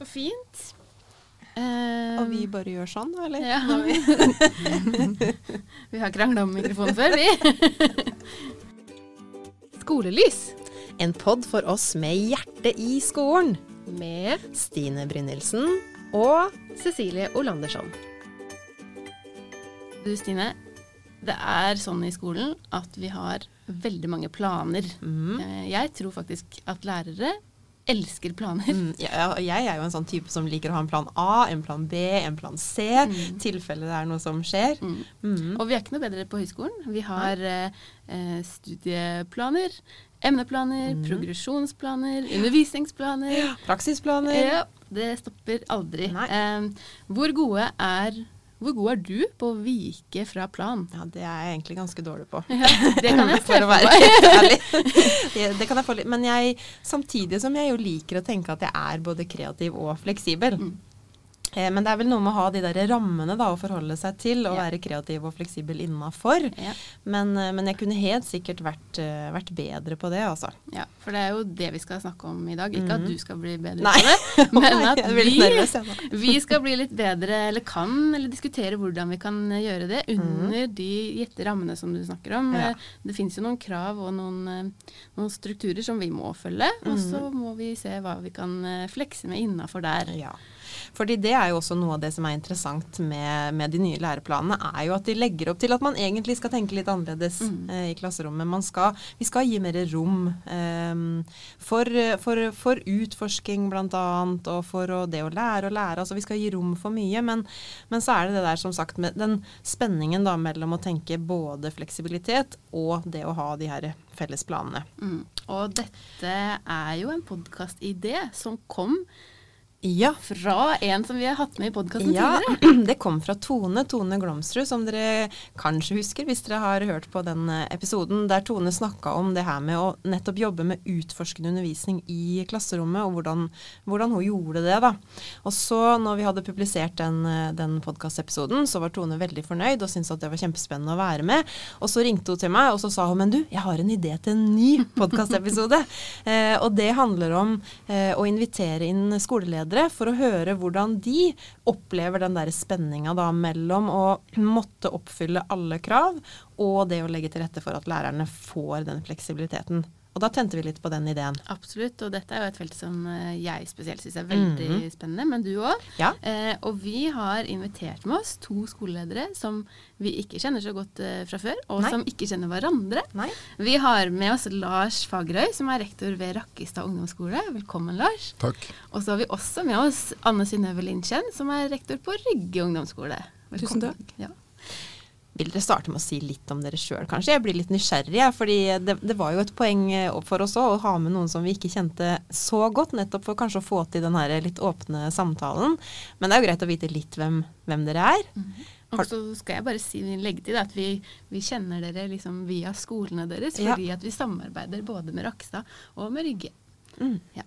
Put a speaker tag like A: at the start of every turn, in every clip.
A: Så fint.
B: Og vi bare gjør sånn, eller?
A: Ja.
B: Vi
A: Vi har krangla om mikrofonen før, vi. Skolelys
B: En pod for oss med hjerte i skolen.
A: med
B: Stine Brynildsen og
A: Cecilie Olandersson. Du Stine, det er sånn i skolen at vi har veldig mange planer.
B: mm,
A: Eh, Jeg tror faktisk at lærere elsker planer.
B: mm, ja, Jeg er jo en sånn type som liker å ha en plan A, en plan B, en plan C, i tilfelle det er noe som skjer.
A: Mm.
B: Mm.
A: Og vi er ikke noe bedre på høyskolen. Vi har eh, eh, studieplaner, emneplaner,
B: Mhm.
A: progresjonsplaner, undervisningsplaner.
B: Praksisplaner.
A: Ja, det stopper aldri. Eh, hvor, gode er, hvor god er du på å vike fra plan?
B: Ja, det er jeg egentlig ganske dårlig på.
A: Ja, det kan jeg se
B: For
A: meg.
B: det kan jeg få litt. Men jeg, samtidig som jeg jo liker å tenke at jeg er både kreativ og fleksibel.
A: Mm.
B: Eh, men det er vel noe med å ha de der rammene da, å forholde seg til, og
A: Ja.
B: være kreativ og fleksibel innafor.
A: Ja.
B: Men, eh, men jeg kunne helt sikkert vært, eh, vært bedre på det, altså.
A: Ja, for det er jo det vi skal snakke om i dag. Ikke at
B: Mhm.
A: du skal bli bedre
B: Nei.
A: på det, men at vi,
B: nervøs,
A: vi skal bli litt bedre, eller kan, eller diskutere hvordan vi kan gjøre det under de gitte rammene som du snakker om.
B: Mhm. Ja.
A: Det finnes jo noen krav og noen, noen strukturer som vi må følge, og så
B: Mhm.
A: må vi se hva vi kan flekse med innafor der.
B: Ja. Fordi det er jo også noe av det som er interessant med, med de nye læreplanene, er jo at de legger opp til at man egentlig skal tenke litt annerledes
A: Mm.
B: eh, i klasserommet. Man skal, vi skal gi mer rom eh, for, for, for utforsking bl.a. og for å, det å lære og lære. Altså vi skal gi rom for mye. Men, men så er det det der som sagt med den spenningen da mellom å tenke både fleksibilitet og det å ha de her felles planene.
A: Mm. Og dette er jo en podkastidé som kom
B: Ja,
A: fra en som vi har hatt med i podkasten
B: Ja,
A: tidligere.
B: det kom fra Tone, Tone Glomsrud, som dere kanskje husker hvis dere har hørt på den eh, episoden der Tone snakka om det her med å nettopp jobbe med utforskende undervisning i klasserommet, og hvordan, hvordan hun gjorde det. da. Og så når vi hadde publisert den, eh, den podkastepisoden, så var Tone veldig fornøyd og syntes at det var kjempespennende å være med. Og så ringte hun til meg og så sa hun, men du, jeg har en idé til en ny podkastepisode. eh, og det handler om eh, å invitere inn skoleledere for å høre hvordan de opplever den der spenninga mellom å måtte oppfylle alle krav og det å legge til rette for at lærerne får den fleksibiliteten. Og da tente vi litt på den ideen.
A: Absolutt, og dette er jo et felt som eh, jeg spesielt syns er veldig
B: Mhm.
A: spennende, men du òg.
B: Ja.
A: Eh, og vi har invitert med oss to skoleledere som vi ikke kjenner så godt eh, fra før, og
B: Nei.
A: som ikke kjenner hverandre.
B: Nei?
A: Vi har med oss Lars Fagerøy, som er rektor ved Rakkestad ungdomsskole. Velkommen, Lars.
C: Takk.
A: Og så har vi også med oss Anne Synnøve Lindkjenn, som er rektor på Rygge ungdomsskole. Velkommen.
D: Tusen takk.
A: Ja.
B: Vil dere starte med å si litt om dere sjøl, kanskje? Jeg blir litt nysgjerrig, jeg, fordi det, det var jo et poeng eh, for oss òg å ha med noen som vi ikke kjente så godt, nettopp for kanskje å få til den her litt åpne samtalen. Men det er jo greit å vite litt hvem, hvem dere er.
A: Og så skal jeg bare si, legge til at vi, vi kjenner dere liksom via skolene deres,
B: Ja.
A: fordi at vi samarbeider både med Rakstad og med Rygge.
B: Mm.
A: Ja.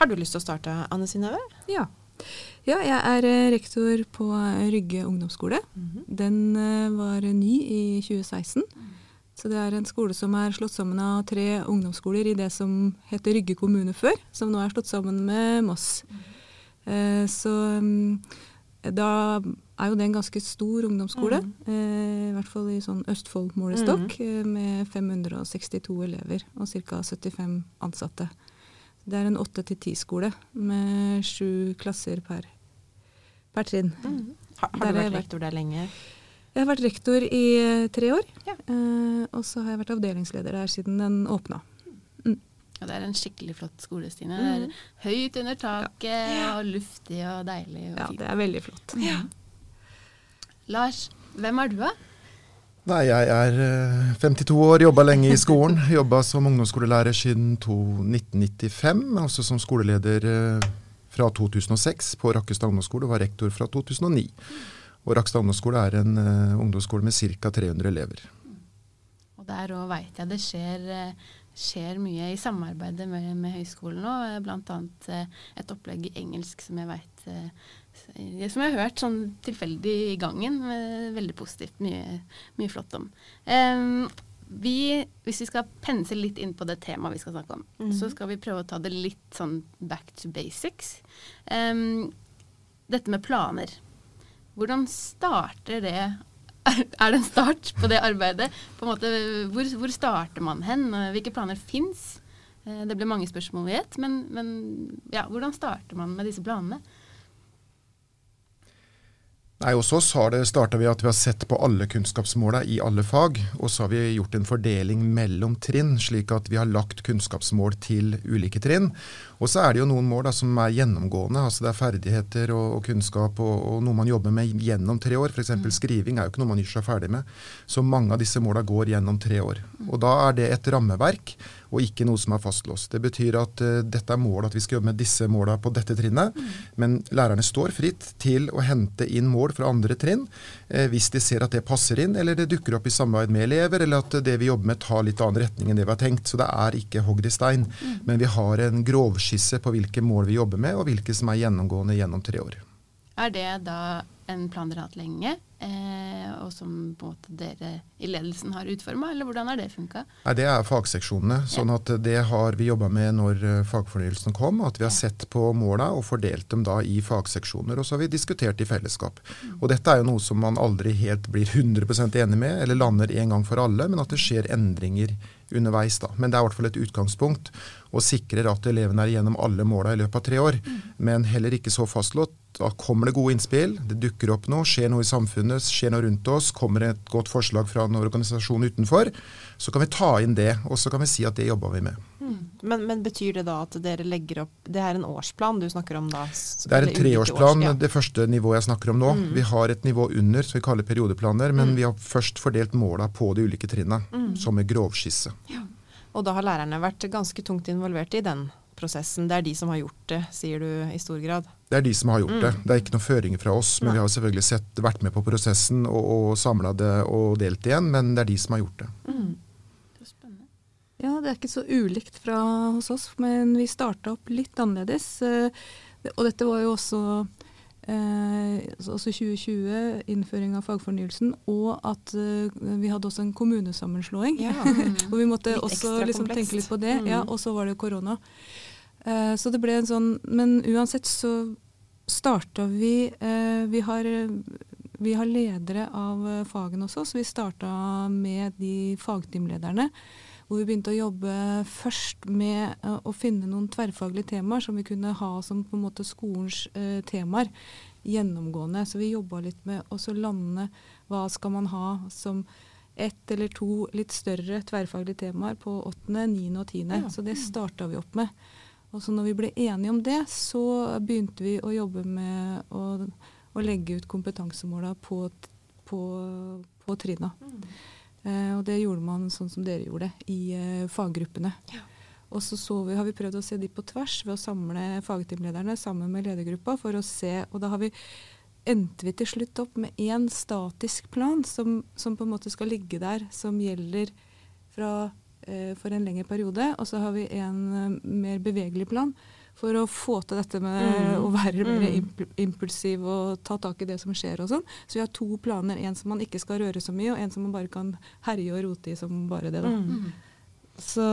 B: Har du lyst til å starte, Anne Synnøve?
D: Ja. Ja, jeg er eh, rektor på Rygge ungdomsskole.
B: Mhm.
D: Den eh, var ny i 2016. Så det er en skole som er slått sammen av tre ungdomsskoler i det som heter Rygge kommune før, som nå er slått sammen med Moss. Eh, så mm, da er jo det en ganske stor ungdomsskole, eh, i hvert fall i sånn Østfold-målestokk, eh, med 562 elever og ca. 75 ansatte. Det er en åtte til ti-skole med sju klasser per, per trinn.
B: Har, har du vært
D: vært.
B: rektor der lenge?
D: Jeg har vært rektor i eh, tre år,
B: Ja.
D: eh, og så har jeg vært avdelingsleder der siden den åpna.
A: Og det er en skikkelig flott skole, Stine. Det er høyt under taket og luftig og deilig og
D: Ja,
A: fint.
D: det er veldig flott.
A: Lars, hvem er du, da?
C: Nei, jeg er eh, 52 år, jobba lenge i skolen. Jobba som ungdomsskolelærer siden 1995, men også som skoleleder eh, fra 2006 på Rakkestad ungdomsskole, og var rektor fra 2009. Og Rakkestad ungdomsskole er en eh, ungdomsskole med ca. 300 elever.
A: Og der òg veit jeg det skjer, eh, skjer mye i samarbeidet med, med høyskolen nå. bl.a. Eh, et opplegg i engelsk som jeg veit Som jeg har hørt sånn tilfeldig i gangen. eh, Veldig positivt. Mye, mye flott om. Um, vi, hvis vi skal pense litt inn på det temaet vi skal snakke om,
B: Mhm.
A: så skal vi prøve å ta det litt sånn back to basics. Um, dette med planer. Hvordan starter det Er det en start på det arbeidet? På en måte, hvor, hvor starter man hen? Hvilke planer fins? Det blir mange spørsmål vi vet, men, men ja, hvordan starter man med disse planene?
C: Nei, Hos oss har det starta ved at vi har sett på alle kunnskapsmåla i alle fag. Og så har vi gjort en fordeling mellom trinn, slik at vi har lagt kunnskapsmål til ulike trinn. Og så er det jo noen mål da, som er gjennomgående. altså Det er ferdigheter og, og kunnskap og, og, noe man jobber med gjennom tre år. F.eks. Mm. skriving er jo ikke noe man gjør seg ferdig med. Så mange av disse måla går gjennom tre år. Og da er det et rammeverk og ikke noe som er fastlåst. Det betyr at uh, dette er målet at vi skal jobbe med disse måla på dette trinnet. Mm. Men lærerne står fritt til å hente inn mål fra andre trinn uh, hvis de ser at det passer inn, eller det dukker opp i samarbeid med elever, eller at det vi jobber med tar litt annen retning enn det vi har tenkt. Så det er ikke hogd i stein. Mm. Men vi har en grovskisse på hvilke mål vi jobber med, og hvilke som er gjennomgående gjennom tre år.
A: Er det da en plan dere har hatt lenge, eh, og som dere i ledelsen har utforma, eller hvordan har det funka?
C: Det er fagseksjonene. sånn at det har vi jobba med når fagfornyelsen kom. At vi har sett på måla og fordelt dem da i fagseksjoner. Og så har vi diskutert i fellesskap. Og dette er jo noe som man aldri helt blir 100% enig med, eller lander en gang for alle, men at det skjer endringer underveis. da. Men det er i hvert fall et utgangspunkt, og sikrer at elevene er gjennom alle måla i løpet av tre år. Mm. Men heller ikke så fastlått. Da kommer det gode innspill, det dukker opp noe, skjer noe i samfunnet, skjer noe rundt oss, kommer et godt forslag fra en organisasjon utenfor. Så kan vi ta inn det, og så kan vi si at det jobber vi med.
B: Mm. Men, men, betyr det da at dere legger opp Det er en årsplan du snakker om da?
C: Det er en treårsplan, ja. det første nivået jeg snakker om nå. Mm. Vi har et nivå under, som vi kaller periodeplaner, men mm. vi har først fordelt måla på de ulike trinna, som en grovskisse.
B: Ja. Og da har lærerne vært ganske tungt involvert i den prosessen. Det er de som har gjort det, sier du i stor grad?
C: Det er de som har gjort mm. det. Det er ikke noen føringer fra oss. Men Nei. vi har selvfølgelig sett, vært med på prosessen og, og samla det og delt igjen. Men det er de som har gjort det. Mm.
D: Det er spennende. Ja, det er ikke så ulikt fra hos oss, men vi starta opp litt annerledes. Og dette var jo også Eh, altså 2020, innføring av fagfornyelsen, og at eh, vi hadde også en kommunesammenslåing. Ja. og vi måtte litt også liksom, tenke litt på det. Mm. Ja, og så var det korona. Eh, så det ble en sånn Men uansett så starta vi eh, vi, har, vi har ledere av fagene også, så vi starta med de fagteamlederne hvor vi begynte å jobbe først med uh, å finne noen tverrfaglige temaer som vi kunne ha som på en måte skolens eh, temaer gjennomgående. Så vi jobba litt med å lande hva skal man ha som ett eller to litt større tverrfaglige temaer på åttende, niende og tiende. Ja. Så det starta vi opp med. Og så når vi ble enige om det, så begynte vi å jobbe med å, å legge ut kompetansemåla på, på, på trinna. Mm. Eh, og det gjorde man sånn som dere gjorde, i eh, faggruppene. Ja. Og så, så vi, har vi prøvd å se de på tvers ved å samle fagteamlederne sammen med ledergruppa for å se Og da har vi endte vi til slutt opp med én statisk plan som, som, på en måte skal ligge der, som gjelder fra, eh, for en lengre periode. Og så har vi en eh, mer bevegelig plan for å få til dette med mm. å være mer mm. impulsiv og ta tak i det som skjer og sånn. Så vi har to planer. En som man ikke skal røre så mye, og en som man bare kan herje og rote i som bare det. da. Mm. Så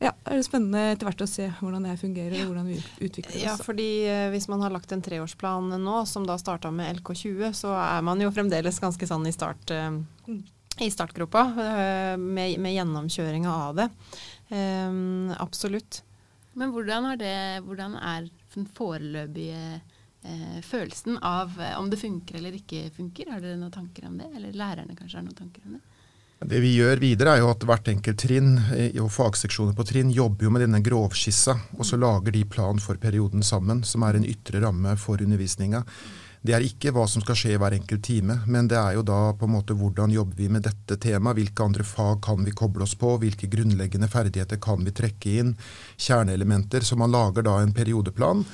D: ja, det er spennende etter hvert å se hvordan det fungerer og hvordan vi utvikler oss.
B: Ja, fordi eh, Hvis man har lagt en treårsplan nå, som da starta med LK20, så er man jo fremdeles ganske sånn i, start, uh, i startgropa uh, med, med gjennomkjøringa av det. Um, absolutt.
A: Men hvordan, det, hvordan er den foreløpige eh, følelsen av eh, om det funker eller ikke funker? Har dere noen tanker om det? Eller lærerne kanskje har noen tanker om det?
C: Det vi gjør videre, er jo at hvert enkelt trinn eh, og fagseksjoner på trinn jobber jo med denne grovskissa, og så lager de plan for perioden sammen, som er en ytre ramme for undervisninga. Det er ikke hva som skal skje i hver enkelt time, men det er jo da på en måte hvordan jobber vi med dette temaet. Hvilke andre fag kan vi koble oss på? Hvilke grunnleggende ferdigheter kan vi trekke inn? Kjerneelementer. Så man lager da en periodeplan.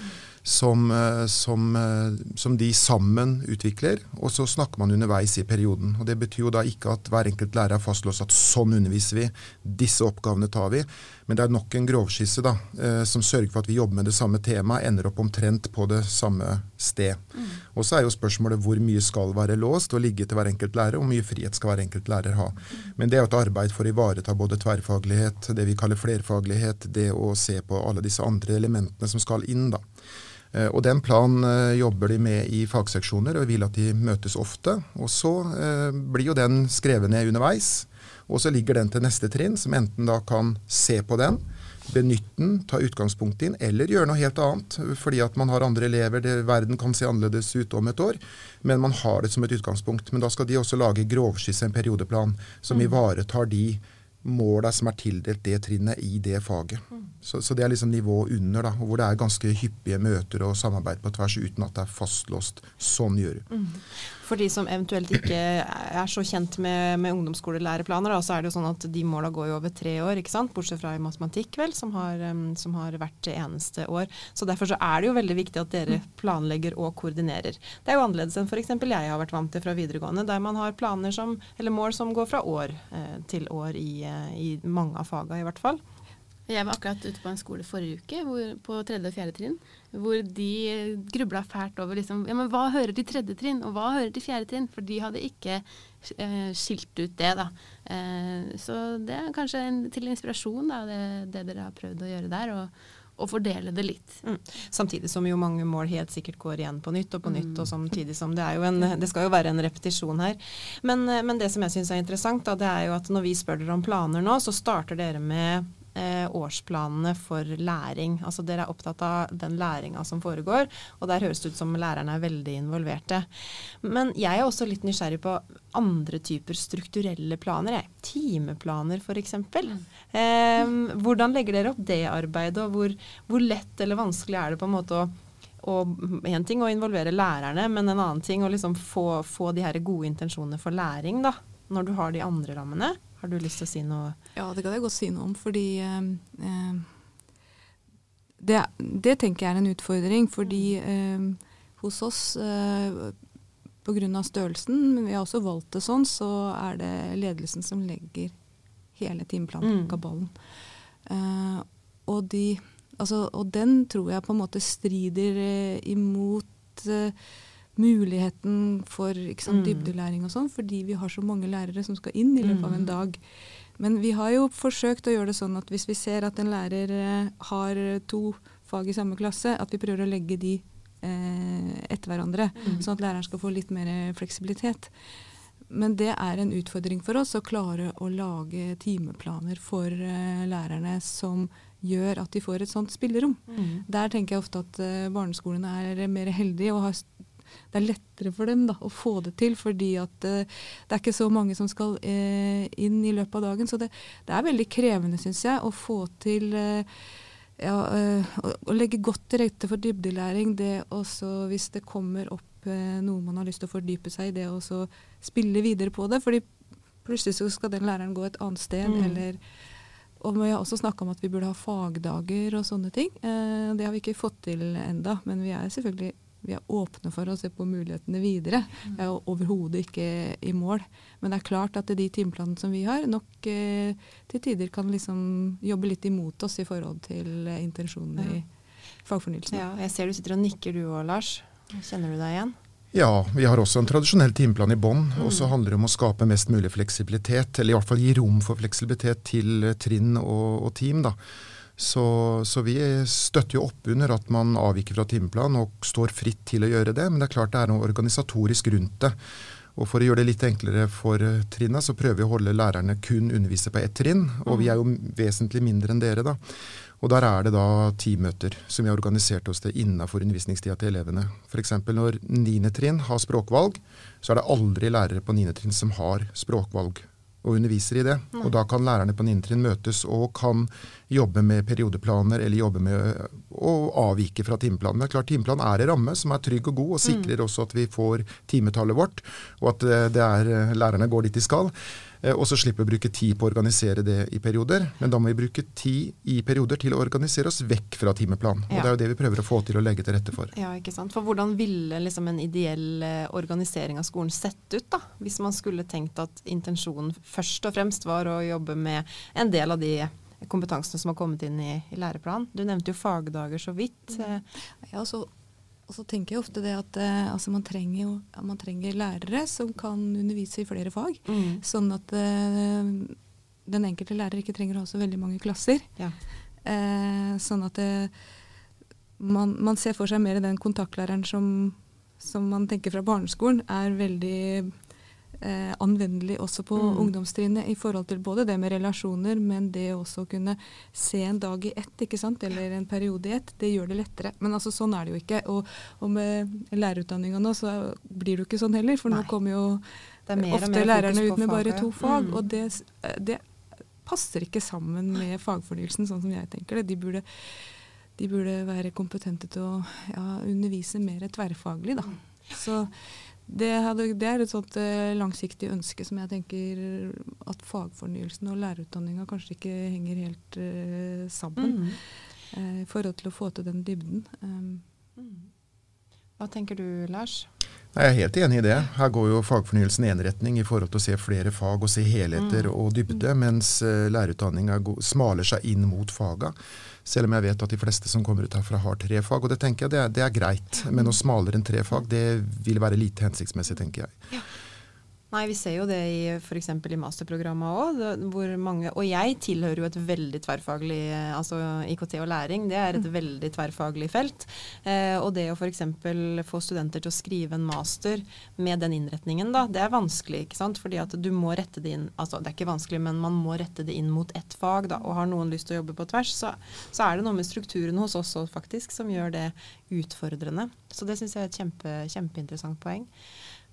C: Som, eh, som, eh, som, de sammen utvikler, og så snakker man underveis i perioden. Og Det betyr jo da ikke at hver enkelt lærer er fastlåst at sånn underviser vi, disse oppgavene tar vi, Men det er nok en grovskisse da, eh, som sørger for at vi jobber med det samme temaet, ender opp omtrent på det samme sted. Mm. Og så er jo spørsmålet hvor mye skal være låst og ligge til hver enkelt lærer, og hvor mye frihet skal hver enkelt lærer ha. Men det er jo et arbeid for å ivareta både tverrfaglighet, det vi kaller flerfaglighet, det å se på alle disse andre elementene som skal inn. da. Eh, og Den planen eh, jobber de med i fagseksjoner, og vil at de møtes ofte. Og Så eh, blir jo den skrevet ned underveis, og så ligger den til neste trinn, som enten da kan se på den, benytte den, ta utgangspunkt i den, eller gjøre noe helt annet. Fordi at man har andre elever, det, verden kan se annerledes ut om et år. Men man har det som et utgangspunkt. Men da skal de også lage grovskisse, en periodeplan, som mm. ivaretar de måla som er tildelt det trinnet i det faget. Mm. Så, så, det er liksom nivået under, da, hvor det er ganske hyppige møter og samarbeid på tvers uten at det er fastlåst. Sånn gjør det. Mm.
B: For de som eventuelt ikke er så kjent med, med ungdomsskolelæreplaner, da, så er det jo sånn at de måla går jo over tre år, ikke sant? bortsett fra i matematikk, vel, som har, som har vært eneste år. Så Derfor så er det jo veldig viktig at dere planlegger og koordinerer. Det er jo annerledes enn f.eks. jeg har vært vant til fra videregående, der man har planer som, eller mål som går fra år eh, til år i, eh, i mange av faga i hvert fall.
A: Jeg var akkurat ute på en skole forrige uke, hvor, på tredje og fjerde trinn, hvor de grubla fælt over liksom, ja, men hva hører til tredje trinn, og hva hører til fjerde trinn? For de hadde ikke eh, skilt ut det, da. Eh, så det er kanskje en, til inspirasjon, da, det, det, dere har prøvd å gjøre der. og, og fordele det litt. Mm.
B: Samtidig som jo mange mål helt sikkert går igjen på nytt og på nytt. Mm. og samtidig som Det er jo en, det skal jo være en repetisjon her. Men, eh, men det som jeg syns er interessant, da, det er jo at når vi spør dere om planer nå, så starter dere med eh, årsplanene for læring. Altså Dere er opptatt av den læringa som foregår, og der høres det ut som lærerne er veldig involverte. Men jeg er også litt nysgjerrig på andre typer strukturelle planer. Jeg. Timeplaner f.eks. Mm. Eh, hvordan legger dere opp det arbeidet, og hvor, hvor lett eller vanskelig er det på en måte å og en ting å involvere lærerne, men en annen ting å liksom få, få de her gode intensjonene for læring, da, når du har de andre rammene. Har du lyst til å si noe?
D: Ja, det kan jeg godt si noe om. Fordi eh, det, det, tenker jeg er en utfordring. Fordi eh, hos oss, eh, pga. størrelsen, men vi har også valgt det sånn, så er det ledelsen som legger hele timeplanen på mm. kabalen. Eh, og, de, altså, og, den tror jeg på en måte strider eh, imot eh, muligheten for sant, mm. dybdelæring og sånn, fordi vi har så mange lærere som skal inn i løpet av en mm. dag. Men vi har jo forsøkt å gjøre det sånn at hvis vi ser at en lærer eh, har to fag i samme klasse, at vi prøver å legge de eh, etter hverandre, mm. sånn at læreren skal få litt mer fleksibilitet. Men det er en utfordring for oss å klare å lage timeplaner for eh, lærerne som gjør at de får et sånt spillerom. Mm. Der tenker jeg ofte at eh, barneskolene er mer heldige og har det er lettere for dem da, å få det til, fordi at uh, det er ikke så mange som skal uh, inn i løpet av dagen. Så det, det er veldig krevende, syns jeg, å få til uh, ja, å, å, legge godt til rette for dybdelæring. Det også, hvis det kommer opp noe man har lyst til å fordype seg i, det å spille videre på det. fordi plutselig så skal den læreren gå et annet sted, mm. eller og vi har også snakka om at vi burde ha fagdager og sånne ting. Eh, det har vi ikke fått til enda, men vi er selvfølgelig vi er åpne for å se på mulighetene videre. Vi er overhodet ikke i mål. Men det er klart at de timeplanene som vi har, nok eh, til tider kan liksom jobbe litt imot oss i forhold til eh, intensjonene ja. i fagfornyelsen.
B: Ja, jeg ser du sitter og nikker du òg, Lars. Kjenner du deg igjen?
C: Ja, vi har også en tradisjonell timeplan i bånn. Mm. Og så handler det om å skape mest mulig fleksibilitet, eller i hvert fall gi rom for fleksibilitet til trinn og, og team. da. Så, så, vi støtter jo opp under at man avviker fra timeplanen og står fritt til å gjøre det. Men det er klart det er noe organisatorisk rundt det. Og For å gjøre det litt enklere for trinna, så prøver vi å holde lærerne kun undervise på ett trinn. Og vi er jo vesentlig mindre enn dere, da. Og der er det da timøter som vi har organisert oss til innenfor undervisningstida til elevene. F.eks. når niende trinn har språkvalg, så er det aldri lærere på niende trinn som har språkvalg og underviser i det. Og da kan lærerne på Nintrinn møtes og kan jobbe med periodeplaner eller jobbe med å avvike fra timeplanen. Er klart Timeplanen er en ramme som er trygg og god, og sikrer mm. også at vi får timetallet vårt, og at eh, det er, eh, lærerne går dit de skal. Eh, og så slipper vi å bruke tid på å organisere det i perioder. Men da må vi bruke tid i perioder til å organisere oss vekk fra timeplan. Og det er jo det vi prøver å få til å legge til rette for.
B: Ja, ikke sant. For hvordan ville liksom en ideell eh, organisering av skolen sett ut, da? Hvis man skulle tenkt at intensjonen først og fremst var å jobbe med en del av de kompetansene som har kommet inn i, i læreplanen. Du nevnte jo fagdager så vidt. Eh,
D: Ja, så, og så tenker jeg ofte det at eh, altså man, trenger jo, man trenger lærere som kan undervise i flere fag.
B: mm.
D: Sånn at eh, den enkelte lærer ikke trenger å ha så veldig mange klasser.
B: Ja.
D: Eh, sånn at det, man, man ser for seg mer den kontaktlæreren som, som man tenker fra barneskolen, er veldig eh, anvendelig også på
B: Mm.
D: ungdomstrinnet i forhold til både det med relasjoner, men det også å kunne se en dag i ett, ikke sant, eller en periode i ett, det gjør det lettere. Men altså sånn er det jo ikke. Og, og med lærerutdanninga nå, så blir det jo ikke sånn heller, for
B: Nei.
D: nå kommer jo ofte lærerne ut med bare to fag,
B: Mm.
D: og det, det passer ikke sammen med fagfornyelsen, sånn som jeg tenker det. De burde, de burde være kompetente til å ja, undervise mer tverrfaglig, da. Så det, hadde, det er et sånt eh, langsiktig ønske som jeg tenker at fagfornyelsen og lærerutdanninga kanskje ikke henger helt eh, sammen
B: Mm.
D: eh, i forhold til å få til den dybden. Um,
B: Mm. Hva tenker du, Lars?
C: Nei, Jeg er helt enig i det. Her går jo fagfornyelsen i én retning i forhold til å se flere fag og se helheter
B: Mm.
C: og dybde, mens uh, lærerutdanninga smaler seg inn mot faga. Selv om jeg vet at de fleste som kommer ut herfra har tre fag, og det tenker jeg det er, det er greit. Men noe smalere enn tre fag, det vil være lite hensiktsmessig, tenker jeg.
B: Nei, vi ser jo det i f.eks. i masterprogrammet òg, hvor mange Og jeg tilhører jo et veldig tverrfaglig Altså IKT og læring, det er et veldig tverrfaglig felt. Eh, og det å f.eks. få studenter til å skrive en master med den innretningen, da, det er vanskelig, ikke sant. Fordi at du må rette det inn Altså det er ikke vanskelig, men man må rette det inn mot ett fag, da. Og har noen lyst til å jobbe på tvers, så, så er det noe med strukturen hos oss òg, faktisk, som gjør det utfordrende. Så det syns jeg er et kjempe, kjempeinteressant poeng.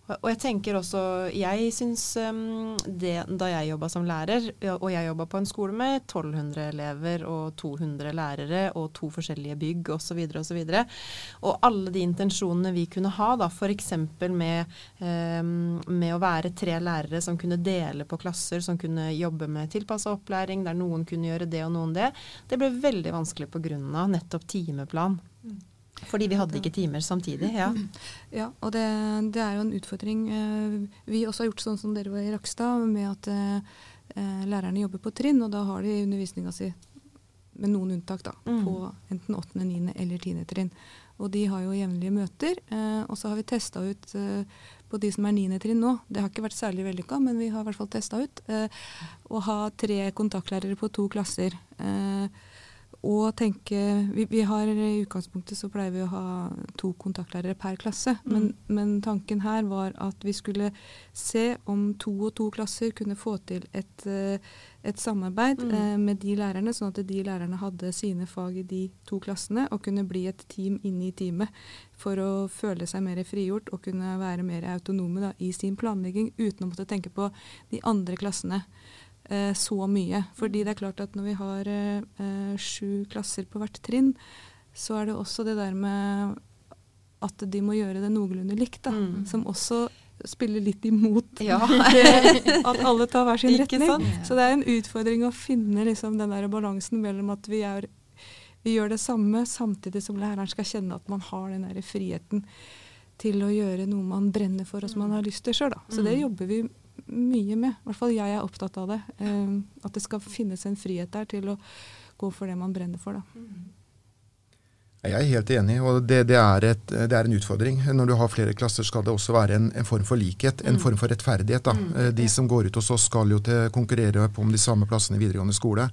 B: Og jeg tenker også, jeg syns um, det da jeg jobba som lærer, og jeg jobba på en skole med 1200 elever og 200 lærere og to forskjellige bygg osv., og, så og alle de intensjonene vi kunne ha, da f.eks. Med, um, med å være tre lærere som kunne dele på klasser, som kunne jobbe med tilpassa opplæring, der noen kunne gjøre det og noen det, det ble veldig vanskelig pga. nettopp timeplan. Fordi vi hadde ikke timer samtidig. ja.
D: Ja, og det, det er jo en utfordring. Eh, Vi også har gjort sånn som dere var i Rakstad, med at eh, eh, lærerne jobber på trinn, og da har de undervisninga si, med noen unntak, da,
B: Mm.
D: på enten 8., 9. eller 10. trinn. Og de har jo jevnlige møter. Eh, og så har vi testa ut på de som er 9. trinn nå, det har ikke vært særlig vellykka, men vi har i hvert fall testa ut, eh, å ha tre kontaktlærere på to klasser. Eh, og tenke vi, vi har I utgangspunktet så pleier vi å ha to kontaktlærere per klasse. Men, men tanken her var at vi skulle se om to og to klasser kunne få til et, eh, et samarbeid
B: Mm.
D: eh, med de lærerne, sånn at de lærerne hadde sine fag i de to klassene og kunne bli et team inne i teamet for å føle seg mer frigjort og kunne være mer autonome da, i sin planlegging uten å måtte tenke på de andre klassene eh, så mye. Fordi det er klart at når vi har eh, sju klasser på hvert trinn, så er det også det der med at de må gjøre det noenlunde likt, da.
B: Mm.
D: Som også spiller litt imot
B: Ja.
D: at alle tar hver sin retning.
B: sant?
D: Så det er en utfordring å finne liksom, den der balansen mellom at vi, er, vi gjør det samme, samtidig som læreren skal kjenne at man har den der friheten til å gjøre noe man brenner for og som man har lyst til sjøl. Så det
B: Mm.
D: jobber vi mye med. I hvert fall jeg er opptatt av det. Eh, at det skal finnes en frihet der til å gå for det man brenner for. Da.
C: Jeg er helt enig, og det, det, er et, det er en utfordring. Når du har flere klasser, skal det også være en, en form for likhet, en form for rettferdighet. Da. Eh, De som går ut hos oss, skal jo til konkurrere på om de samme plassene i videregående skole.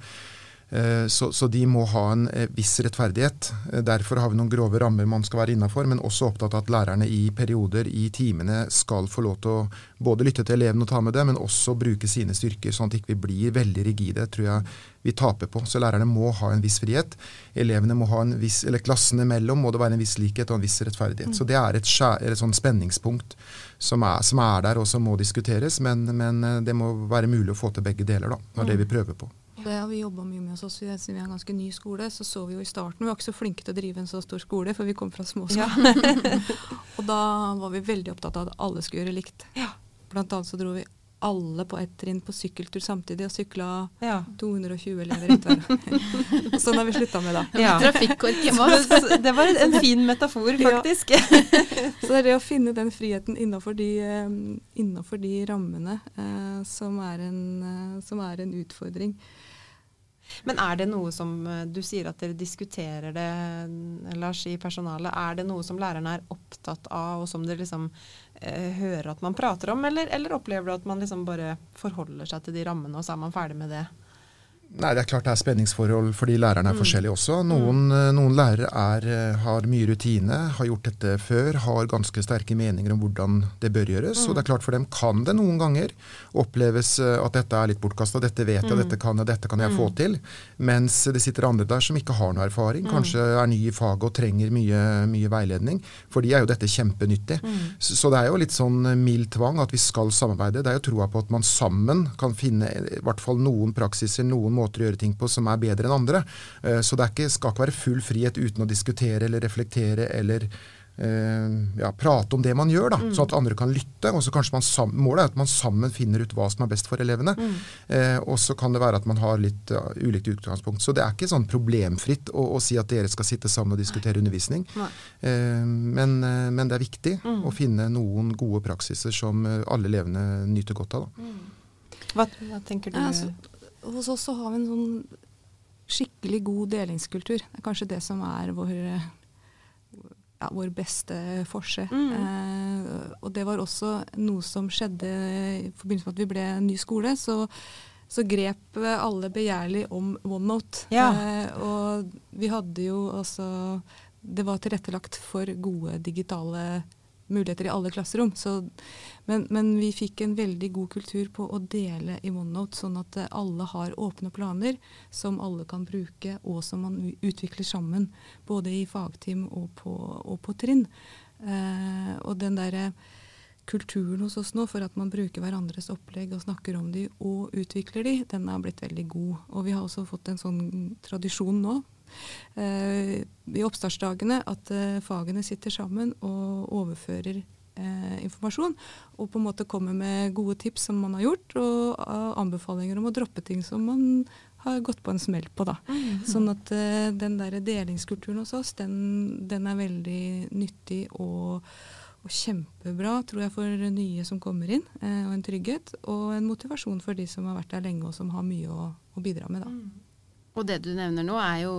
C: Eh, Så, så de må ha en eh, viss rettferdighet. Eh, Derfor har vi noen grove rammer man skal være innafor, men også opptatt av at lærerne i perioder i timene skal få lov til å både lytte til elevene og ta med det, men også bruke sine styrker, sånn at vi ikke blir veldig rigide. tror jeg vi taper på. Så lærerne må ha en viss frihet. Elevene må ha en viss, eller Klassene imellom må det være en viss likhet og en viss rettferdighet. Så det er et, skjær, et sånn spenningspunkt som er, som er der og som må diskuteres, men, men det må være mulig å få til begge deler. da, Det er det vi prøver på.
D: Det har vi jobba mye med hos oss. Siden vi er en ganske ny skole, så så vi jo i starten Vi var ikke så flinke til å drive en så stor skole, for vi kom fra små skoler. og da var vi veldig opptatt av at alle skulle gjøre likt. Blant annet så dro vi alle på ett trinn på sykkeltur samtidig og sykla
B: Ja.
D: 220 elever etter hverandre. sånn har vi slutta med, da.
B: Ja. Det var en fin metafor, faktisk.
D: Så det er det å finne den friheten innenfor de, eh, innenfor de rammene eh, som, er en, eh, som er en utfordring.
B: Men er det noe som eh, Du sier at dere diskuterer det, Lars, i personalet. Er det noe som lærerne er opptatt av, og som dere liksom eh, hører at man prater om, eller, eller opplever du at man liksom bare forholder seg til de rammene, og så er man ferdig med det?
C: Nei, Det er klart det er spenningsforhold fordi lærerne er
B: Mm.
C: forskjellige også. Noen, eh, noen lærere er, eh, har mye rutine, har gjort dette før, har ganske sterke meninger om hvordan det bør gjøres. Og det er klart For dem kan det noen ganger oppleves eh, at dette er litt bortkasta. Dette vet jeg, dette kan jeg, dette kan jeg få til. Mens det sitter andre der som ikke har noe erfaring, kanskje er ny i faget og trenger mye, mye veiledning. For de er jo dette kjempenyttig. Så, så det er jo litt sånn mild tvang at vi skal samarbeide. Det er jo troa på at man sammen kan finne i hvert fall noen praksiser, noen måter å gjøre ting på som er bedre enn andre. Eh, Så det er ikke, skal ikke være full frihet uten å diskutere eller reflektere eller eh, ja, prate om det man gjør, da, sånn at andre kan lytte. og så kanskje man sammen, Målet er at man sammen finner ut hva som er best for elevene. Eh, og så kan det være at man har litt uh, ulikt utgangspunkt. Så det er ikke sånn problemfritt å, å si at dere skal sitte sammen og diskutere undervisning.
B: Nei.
C: Eh, men, eh, men det er viktig å finne noen gode praksiser som alle elevene nyter godt av. Da.
B: Hva, hva tenker du?
D: Ja, altså, hos oss så har vi en sånn skikkelig god delingskultur. Det er kanskje det som er vår, ja, vår beste forse.
B: Mm.
D: Eh, og det var også noe som skjedde i forbindelse med at vi ble en ny skole. Så, så grep alle begjærlig om OneNote.
B: Ja.
D: Eh, og vi hadde jo altså Det var tilrettelagt for gode digitale muligheter i alle klasserom. Så, men, men vi fikk en veldig god kultur på å dele i OneNote, sånn at eh, alle har åpne planer som alle kan bruke, og som man utvikler sammen. Både i fagteam og på, og på trinn. Eh, og den derre kulturen hos oss nå for at man bruker hverandres opplegg og snakker om de og utvikler de, den har blitt veldig god. Og vi har også fått en sånn tradisjon nå eh, i oppstartsdagene at eh, fagene sitter sammen og overfører eh, informasjon. Og på en måte kommer med gode tips som man har gjort, og eh, anbefalinger om å droppe ting som man har gått på en smell på. da. Sånn at eh, den der delingskulturen hos oss, den, den er veldig nyttig og, og kjempebra, tror jeg, for nye som kommer inn. Eh, og en trygghet. Og en motivasjon for de som har vært der lenge og som har mye å, å bidra med. da.
A: Og det du nevner nå, er jo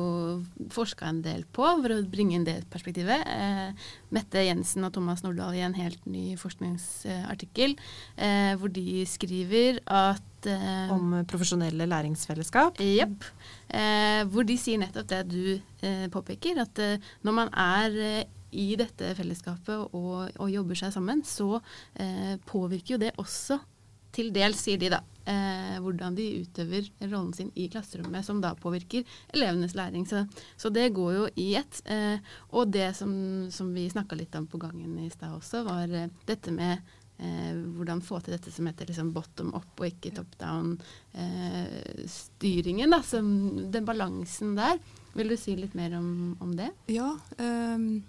A: forska en del på, for å bringe inn det perspektivet. Eh, Mette Jensen og Thomas Nordahl i en helt ny forskningsartikkel, eh, hvor de skriver at eh,
B: Om profesjonelle læringsfellesskap?
A: Jepp. Eh, hvor de sier nettopp det du eh, påpeker, at når man er i dette fellesskapet og, og jobber seg sammen, så påvirker jo det også til dels, sier de da, eh, hvordan de utøver rollen sin i klasserommet, som da påvirker elevenes læring. Så, så det går jo i ett. Eh, og det som, som vi snakka litt om på gangen i stad også, var eh, dette med eh, hvordan få til dette som heter liksom bottom up og ikke top down-styringen. da, den balansen der. Vil du si litt mer om, om det?
D: Ja, ehm,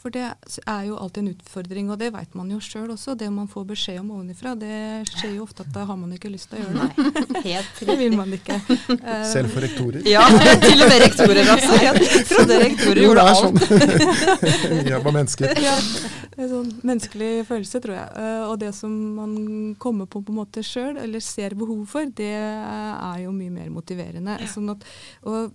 D: for det er jo alltid en utfordring, og det vet man jo sjøl også. Det man får beskjed om ovenifra, det skjer jo ofte at da har man ikke lyst til å gjøre det.
A: Nei, Helt
D: Det vil man ikke. Eh,
C: Selv for rektorer.
B: Ja, til og med rektorer, altså. Jeg trodde rektorer gjorde alt.
C: Jo, det er sånn. Vi er bare mennesker.
D: ja, det er sånn menneskelig følelse, tror jeg. Eh, og det som man kommer på på en måte sjøl, eller ser behov for, det er jo mye mer motiverende. Sånn at, og,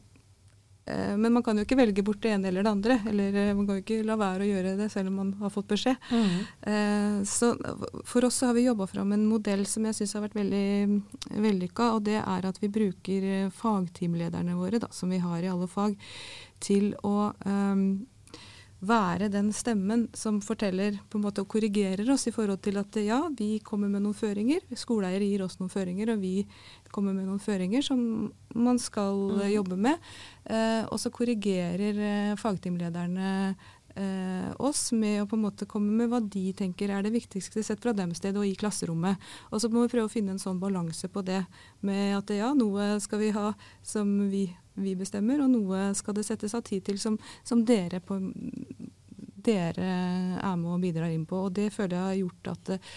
D: men man kan jo ikke velge bort det ene eller det andre. Eller eh, man kan jo ikke la være å gjøre det selv om man har fått beskjed.
B: Mm.
D: Eh, så for oss så har vi jobba fram en modell som jeg syns har vært veldig vellykka, og det er at vi bruker eh, fagteamlederne våre, da, som vi har i alle fag, til å ehm, være den stemmen som forteller på en måte og korrigerer oss i forhold til at ja, vi kommer med noen føringer. Skoleeier gir oss noen føringer, og vi kommer med noen føringer som man skal mm. jobbe med. Eh, og så korrigerer eh, fagteamlederne eh, oss med å på en måte komme med hva de tenker er det viktigste sett fra dem sted og i klasserommet. Og så må vi prøve å finne en sånn balanse på det med at ja, noe skal vi ha som vi, vi bestemmer, og noe skal det settes av tid til som, som dere på dere er med og bidrar inn på. Og det føler jeg har gjort at eh,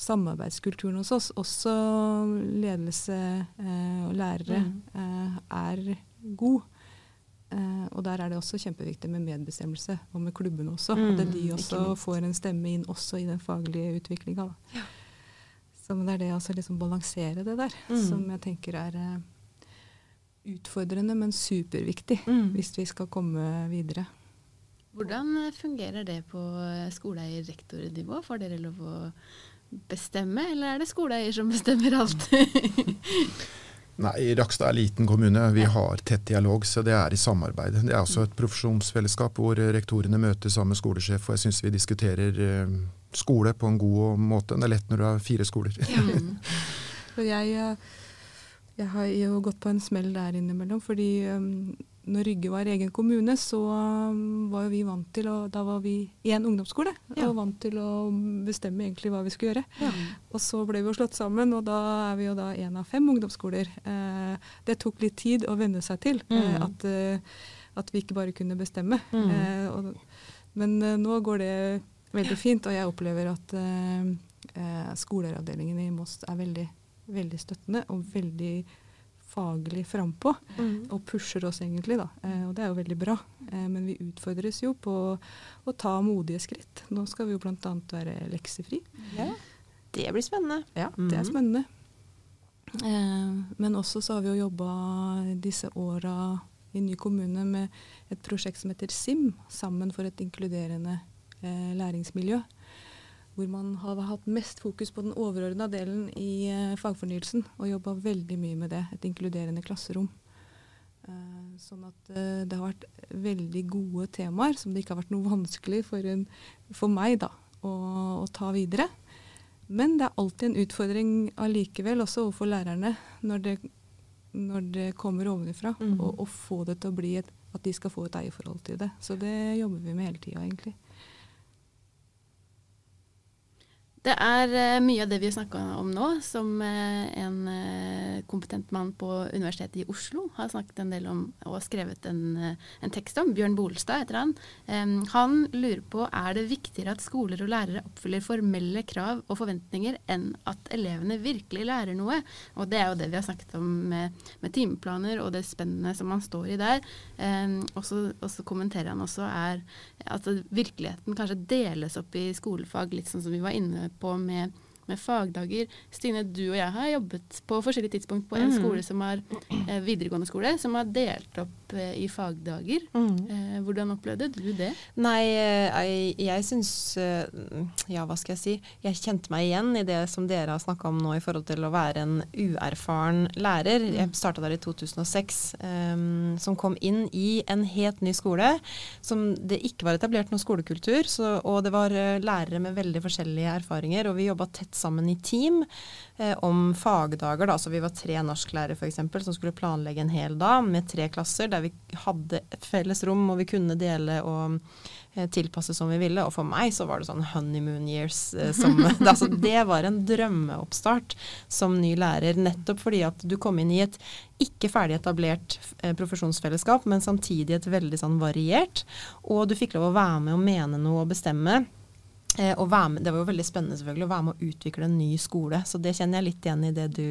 D: samarbeidskulturen hos oss, også ledelse eh, og lærere, eh, er god. Eh, og der er det også kjempeviktig med medbestemmelse, og med klubbene også.
B: Mm,
D: at de også får en stemme inn også i den faglige utviklinga. Så det er det å altså liksom balansere det der,
B: Mm.
D: som jeg tenker er, eh, utfordrende, men superviktig
B: Mm.
D: hvis vi skal komme videre.
A: Hvordan fungerer det på skoleeier-rektor-nivå? Får dere lov å bestemme, eller er det skoleeier som bestemmer alt?
C: Nei, Rakstad er liten kommune. Vi har tett dialog, så det er i samarbeid. Det er også et profesjonsfellesskap hvor rektorene møter sammen med skolesjef, og jeg syns vi diskuterer eh, skole på en god måte. Det er lett når du har fire skoler.
D: Ja. Jeg, eh, jeg har jo gått på en smell der innimellom, fordi um, når Rygge var egen kommune, så um, var jo vi vant til å Da var vi i en ungdomsskole
B: Ja.
D: og vant til å bestemme egentlig hva vi skulle gjøre.
B: Ja.
D: Og så ble vi jo slått sammen, og da er vi jo da én av fem ungdomsskoler. Eh, det tok litt tid å venne seg til eh,
B: Mm.
D: at, eh, at vi ikke bare kunne bestemme.
B: Mm.
D: Eh, og, men eh, nå går det veldig fint, og jeg opplever at eh, skoleavdelingen i Moss er veldig, veldig støttende og veldig faglig frampå.
B: Mm.
D: Og pusher oss egentlig, da. Eh, og det er jo veldig bra. Eh, men vi utfordres jo på å ta modige skritt. Nå skal vi jo bl.a. være leksefri.
B: Ja. Det blir spennende.
D: Ja, det er
B: Mhm.
D: spennende. Eh, men også så har vi jo jobba disse åra i ny kommune med et prosjekt som heter SIM, Sammen for et inkluderende eh, læringsmiljø. Hvor man har hatt mest fokus på den overordna delen i eh, fagfornyelsen, og jobba veldig mye med det. Et inkluderende klasserom. Eh, sånn at eh, det har vært veldig gode temaer som det ikke har vært noe vanskelig for, en, for meg da, å, å ta videre. Men det er alltid en utfordring allikevel, også overfor lærerne, når det, når det kommer ovenifra,
B: Mhm.
D: og å få det til å bli et, at de skal få et eierforhold til det. Så det jobber vi med hele tida, egentlig.
A: Det er eh, mye av det vi har snakka om nå, som eh, en eh, kompetent mann på Universitetet i Oslo har snakket en del om og skrevet en, en tekst om. Bjørn Bolstad heter han. Han lurer på er det viktigere at skoler og lærere oppfyller formelle krav og forventninger enn at elevene virkelig lærer noe. Og det er jo det vi har snakket om med, med timeplaner og det spennet som man står i der. Og så kommenterer han også er at virkeligheten kanskje deles opp i skolefag, litt sånn som vi var inne på med, med fagdager. Stine, du og jeg har jobbet på forskjellige tidspunkt på en
B: Mm.
A: skole som er eh, videregående skole, som har delt opp eh, i fagdager.
B: Mm.
A: Eh, hvordan opplevde du det?
B: Nei, eh, jeg, jeg syns Ja, hva skal jeg si? Jeg kjente meg igjen i det som dere har snakka om nå i forhold til å være en uerfaren lærer. Jeg starta der i 2006, eh, som kom inn i en helt ny skole. Som det ikke var etablert noen skolekultur. Så, og det var lærere med veldig forskjellige erfaringer. Og vi jobba tett sammen i team eh, om fagdager. Da. Så vi var tre norsklærere f.eks. som skulle planlegge en hel dag med tre klasser der vi hadde et felles rom og vi kunne dele og eh, tilpasse som vi ville. Og for meg så var det sånn honeymoon years. Eh, som, det, altså, det var en drømmeoppstart som ny lærer, nettopp fordi at du kom inn i et ikke ferdig etablert eh, profesjonsfellesskap, men samtidig et veldig sånn variert. Og du fikk lov å være med og mene noe og bestemme. Eh, med, det var jo veldig spennende selvfølgelig å være med å utvikle en ny skole. Så det kjenner jeg litt igjen i det du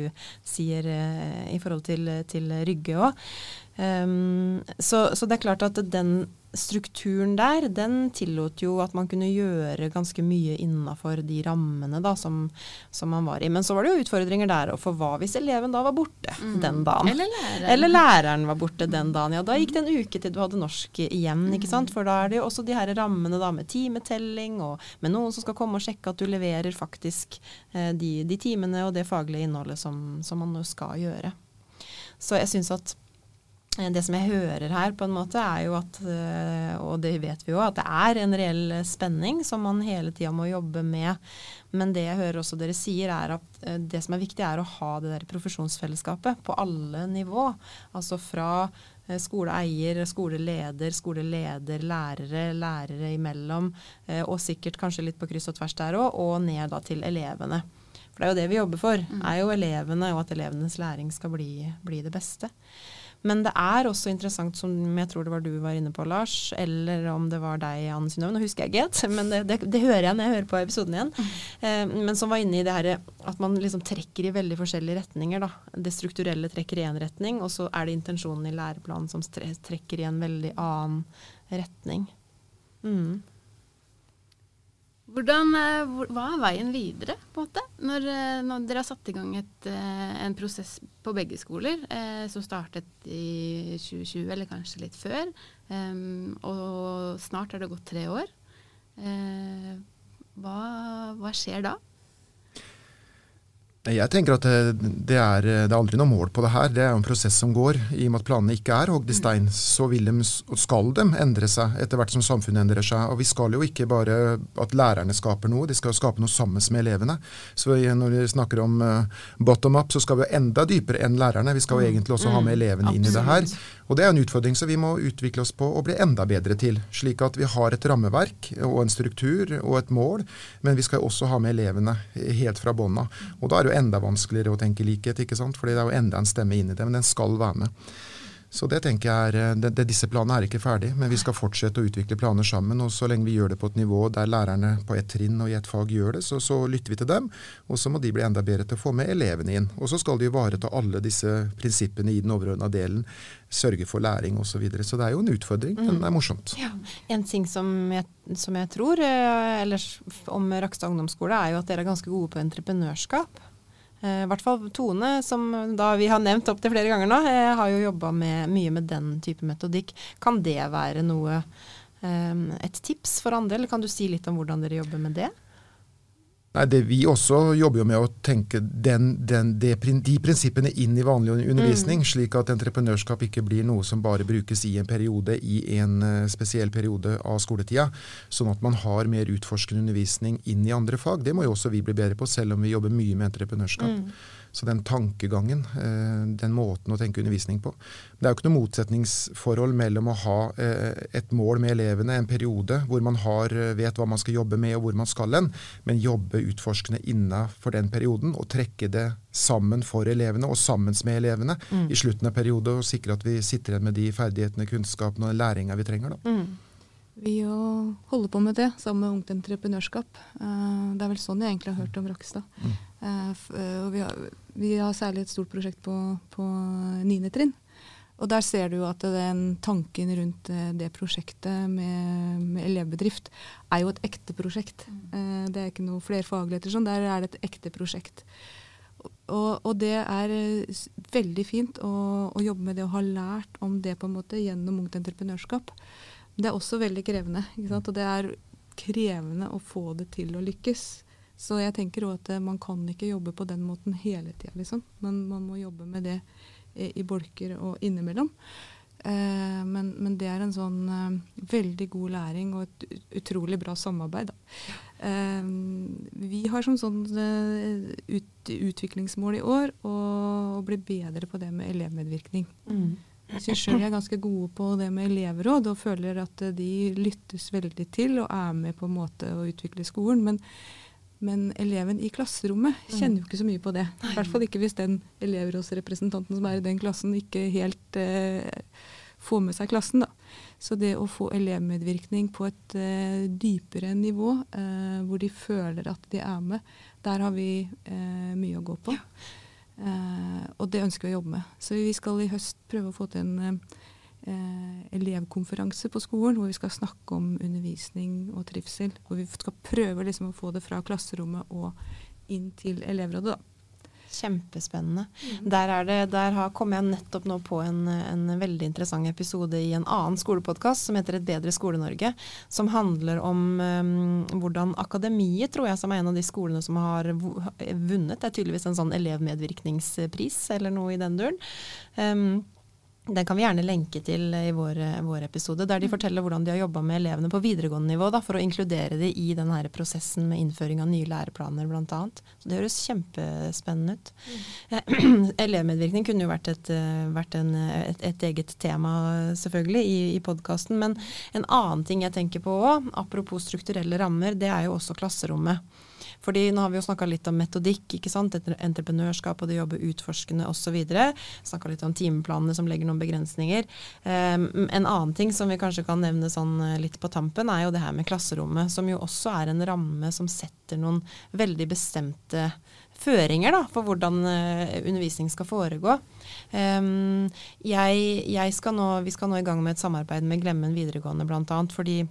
B: sier eh, i forhold til, til Rygge òg. Um, så, så det er klart at den strukturen der, den tillot jo at man kunne gjøre ganske mye innafor de rammene da, som, som man var i. Men så var det jo utfordringer der. For hva hvis eleven da var borte
A: Mm.
B: den dagen?
A: Eller læreren.
B: Eller læreren var borte den dagen. Ja, da gikk det en uke til du hadde norsk igjen. ikke sant? For da er det jo også de her rammene da med timetelling og med noen som skal komme og sjekke at du leverer faktisk eh, de, de timene og det faglige innholdet som, som man skal gjøre. Så jeg syns at det som jeg hører her, på en måte, er jo at, eh, og det vet vi jo, at det er en reell spenning som man hele tida må jobbe med. Men det jeg hører også dere sier, er at eh, det som er viktig, er å ha det der profesjonsfellesskapet på alle nivå. Altså fra eh, skoleeier, skoleleder, skoleleder, lærere, lærere imellom, eh, og sikkert kanskje litt på kryss og tvers der òg, og ned da til elevene. For det er jo det vi jobber for, er jo elevene, og at elevenes læring skal bli, bli det beste. Men det er også interessant, som jeg tror det var du var inne på, Lars, eller om det var deg, Anne Synnøve, nå husker jeg ikke helt, men det, det, det hører jeg når jeg hører på episoden igjen. Eh, men som var inne i det her at man liksom trekker i veldig forskjellige retninger. Da. Det strukturelle trekker i én retning, og så er det intensjonen i læreplanen som trekker i en veldig annen retning. Mm.
A: Hvordan, eh, hva er veien videre, på en måte? Når, eh, når dere har satt i gang et, eh, en prosess på begge skoler, eh, som startet i 2020, eller kanskje litt før, eh, og snart har det gått tre år. Eh, hva, hva skjer da?
C: Jeg tenker at det, det, er, det er aldri noe mål på det her. Det er jo en prosess som går. I og med at planene ikke er hogd i stein, så vil de, skal de endre seg etter hvert som samfunnet endrer seg. Og vi skal jo ikke bare at lærerne skaper noe, de skal skape noe sammen med elevene. Så når vi snakker om uh, bottom up, så skal vi jo enda dypere enn lærerne. Vi skal jo egentlig også ha med elevene inn i det her. Og det er en utfordring som vi må utvikle oss på og bli enda bedre til. Slik at vi har et rammeverk og en struktur og et mål, men vi skal også ha med elevene helt fra bånn. Og da er det jo enda vanskeligere å tenke likhet, ikke sant? Fordi det er jo enda en stemme inn i det. Men den skal være med. Så det tenker jeg er, eh, det, det, Disse planene er ikke ferdig, men vi skal fortsette å utvikle planer sammen. og Så lenge vi gjør det på et nivå der lærerne på ett trinn og i ett fag gjør det, så, så, lytter vi til dem. Og så må de bli enda bedre til å få med elevene inn. Og så skal de ivareta alle disse prinsippene i den overordna delen. Sørge for læring osv. Så, videre. så det er jo en utfordring, men mm. det er morsomt.
B: Ja. En ting som jeg, som jeg tror eller ellers om Rakstad ungdomsskole, er jo at dere er ganske gode på entreprenørskap. Eh, I hvert fall Tone, som vi har nevnt opptil flere ganger nå, eh, har jo jobba mye med den type metodikk. Kan det være noe, eh, et tips for andre, eller kan du si litt om hvordan dere jobber med det?
C: Nei, det, Vi også jobber jo med å tenke den, den, de, de prinsippene inn i vanlig undervisning, mm. slik at entreprenørskap ikke blir noe som bare brukes i en periode, i en uh, spesiell periode av skoletida. Sånn at man har mer utforskende undervisning inn i andre fag. Det må jo også vi bli bedre på, selv om vi jobber mye med entreprenørskap. Mm. Så den tankegangen, eh, den måten å tenke undervisning på. Det er jo ikke noe motsetningsforhold mellom å ha eh, et mål med elevene, en periode hvor man har, eh, vet hva man skal jobbe med og hvor man skal hen, men jobbe utforskende innafor den perioden og trekke det sammen for elevene og sammen med elevene mm. i slutten av perioden og sikre at vi sitter igjen med de ferdighetene, kunnskapene og læringa vi trenger. da. Mm.
D: Vi holder på med det sammen med Ungt Entreprenørskap. Det er vel sånn jeg egentlig har hørt om Rakstad. Mm. Eh, eh, og vi har, vi har, særlig et stort prosjekt på, på 9. trinn. Og der ser du at den tanken rundt eh, det prosjektet med, med elevbedrift er jo et ekte prosjekt. Mm. Det er ikke noe flerfagligheter sånn, der er det et ekte prosjekt. Og, og, det er veldig fint å, å, jobbe med det og ha lært om det på en måte gjennom Ungt Entreprenørskap. Det er også veldig krevende. Og det er krevende å få det til å lykkes. Så jeg tenker òg at eh, man kan ikke jobbe på den måten hele tida, liksom. Men man må jobbe med det i, i bolker og innimellom. Eh, men, men, det er en sånn eh, veldig god læring og et utrolig bra samarbeid. Eh, vi har som sånn eh, ut, utviklingsmål i år å, bli bedre på det med elevmedvirkning. Mm. Jeg syns sjøl jeg er ganske gode på det med elevråd og føler at de lyttes veldig til og er med på en måte å utvikle skolen. Men men eleven i klasserommet mm. kjenner jo ikke så mye på det. I hvert fall ikke hvis den elevrådsrepresentanten som er i den klassen, ikke helt eh, får med seg klassen. da. Så det å få elevmedvirkning på et eh, dypere nivå, eh, hvor de føler at de er med, der har vi eh, mye å gå på. Ja. Eh, og det ønsker vi å jobbe med. Så vi skal i høst prøve å få til en eh, elevkonferanse på skolen hvor vi skal snakke om undervisning og trivsel. Hvor vi skal prøve liksom å få det fra klasserommet og inn til elevrådet. da.
B: Kjempespennende. Mm. Der, det, der har, kom jeg nettopp nå på en, en, veldig interessant episode i en annen skolepodkast som heter Et bedre Skole-Norge. Som handler om um, hvordan Akademiet, tror jeg, som er en av de skolene som har vunnet, det er tydeligvis en sånn elevmedvirkningspris eller noe i den duren. Um, den kan vi gjerne lenke til i vår, vår episode, der de mm. forteller hvordan de har jobba med elevene på videregående nivå da, for å inkludere dem i denne prosessen med innføring av nye læreplaner bl.a. Så det høres kjempespennende ut. Mm. Elevmedvirkning kunne jo vært, et, vært en, et, et, eget tema selvfølgelig i, i podkasten, men en annen ting jeg tenker på òg, apropos strukturelle rammer, det er jo også klasserommet. Fordi nå har vi jo snakka litt om metodikk, ikke sant? entreprenørskap og det å jobbe utforskende osv. Snakka litt om timeplanene som legger noen begrensninger. Um, en annen ting som vi kanskje kan nevne sånn eh, litt på tampen, er jo det her med klasserommet, som jo også er en ramme som setter noen veldig bestemte føringer da, for hvordan uh, undervisning skal foregå. Um, jeg, jeg skal nå, vi skal nå i gang med et samarbeid med Glemmen videregående bl.a. fordi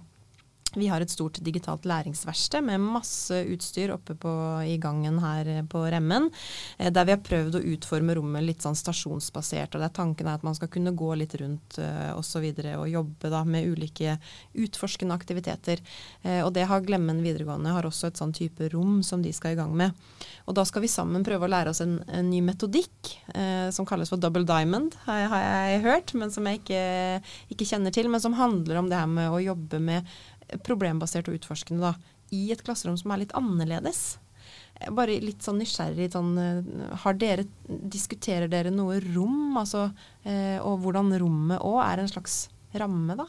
B: Vi har et stort digitalt læringsverksted med masse utstyr oppe på, i gangen her på Remmen. Eh, der vi har prøvd å utforme rommet litt sånn stasjonsbasert. og det er Tanken er at man skal kunne gå litt rundt uh. Og, så videre, og jobbe da med ulike utforskende aktiviteter. Eh, og det har Glemmen videregående har også et sånn type rom som de skal i gang med. Og da skal vi sammen prøve å lære oss en, en ny metodikk eh, som kalles for double diamond, har, har jeg hørt, men som jeg ikke, ikke kjenner til. Men som handler om det her med å jobbe med problembasert og utforskende da, i et klasserom som er litt annerledes. Bare litt sånn nysgjerrig sånn, eh, har dere, Diskuterer dere noe rom, altså, eh, og hvordan rommet òg er en slags ramme, da?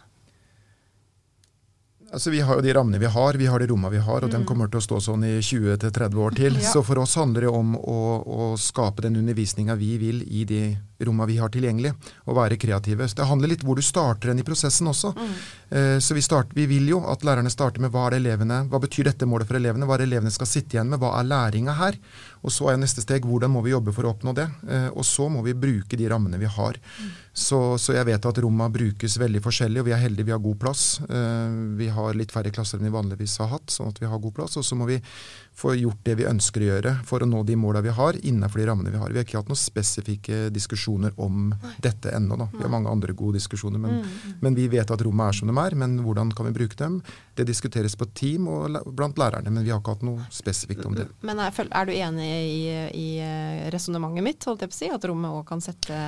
C: Altså, Vi har jo de rammene vi har, vi har de rommene vi har, og mm. de kommer til å stå sånn i 20-30 år til. Ja. Så for oss handler det om å, å skape den undervisninga vi vil i de rommene vi har tilgjengelig, og være kreative. Så det handler litt hvor du starter den i prosessen også. Mm. Eh, så vi, start, vi, vil jo at lærerne starter med hva er det elevene, hva betyr dette målet for elevene, hva er det elevene skal sitte igjen med, hva er læringa her? Og så er neste steg hvordan må vi jobbe for å oppnå det. Eh, og så må vi bruke de rammene vi har. Så, så jeg vet at romma brukes veldig forskjellig, og vi er heldige vi har god plass. Eh, vi har litt færre klasser enn vi vanligvis har hatt, sånn at vi har god plass. Og så må vi få gjort det vi ønsker å gjøre for å nå de måla vi har, innenfor de rammene vi har. Vi har ikke hatt noen spesifikke diskusjoner om dette ennå. Vi har mange andre gode diskusjoner, men, mm, mm. men, vi vet at rommet er som de er. Men hvordan kan vi bruke dem? Det diskuteres på team og blant lærerne, men vi har ikke hatt noe spesifikt om det.
B: Men er, er du enig i, i eh, resonnementet mitt, holdt jeg på å si, at rommet òg kan sette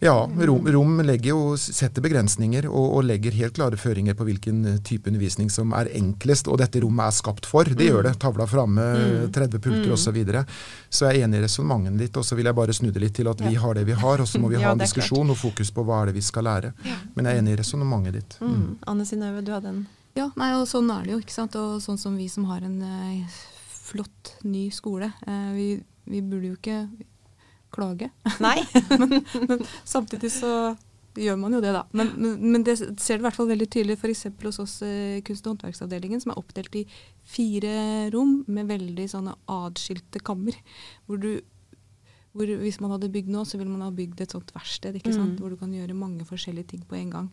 C: ja, rom, rom jo, setter begrensninger og, og, legger helt klare føringer på hvilken eh, type undervisning som er enklest, og dette rommet er skapt for. Det mm. gjør det. Tavla framme, mm. 30 pulter mm. osv. Så, videre. så jeg er enig i resonnementet ditt, og så vil jeg bare snu det litt til at vi har det vi har, og så må vi ha en diskusjon og fokus på hva er det vi skal lære. Men jeg er enig i resonnementet ditt.
B: Mm. mm. Anne Synnøve, du hadde en
D: Ja, nei, og sånn er det jo. ikke sant? Og sånn som vi som har en eh, flott ny skole. Eh, vi, vi burde jo ikke klage.
B: Nei.
D: men, men, samtidig så gjør man jo det, da. Men, men, men det ser du i hvert fall veldig tydelig f.eks. hos oss eh, kunst- og håndverksavdelingen, som er oppdelt i fire rom med veldig sånne atskilte kammer. Hvor du hvor Hvis man hadde bygd nå, så ville man ha bygd et sånt verksted ikke sant? Mm. hvor du kan gjøre mange forskjellige ting på en gang.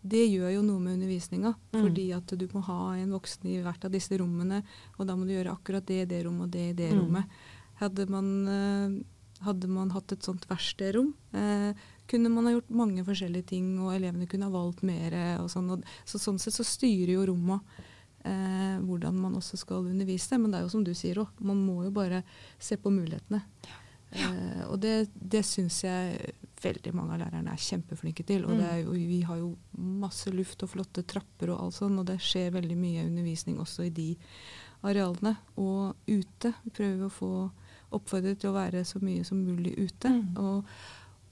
D: Det gjør jo noe med undervisninga, mm. fordi at du må ha en voksen i hvert av disse rommene, og da må du gjøre akkurat det i det rommet og det i det mm. rommet. Hadde man uh, hadde man hatt et sånt verkstedrom, eh, kunne man ha gjort mange forskjellige ting, og elevene kunne ha valgt mer. og sånn. Og, så sånn sett så styrer jo rommet eh, hvordan man også skal undervise. Men det er jo som du sier òg, man må jo bare se på mulighetene. Ja. Eh, og det, det syns jeg veldig mange av lærerne er kjempeflinke til. Og er, og, vi har jo masse luft og flotte trapper og alt sånn, og det skjer veldig mye undervisning også i de arealene. Og ute. Vi prøver å få oppfordret til å være så mye som mulig ute. Mm. Og,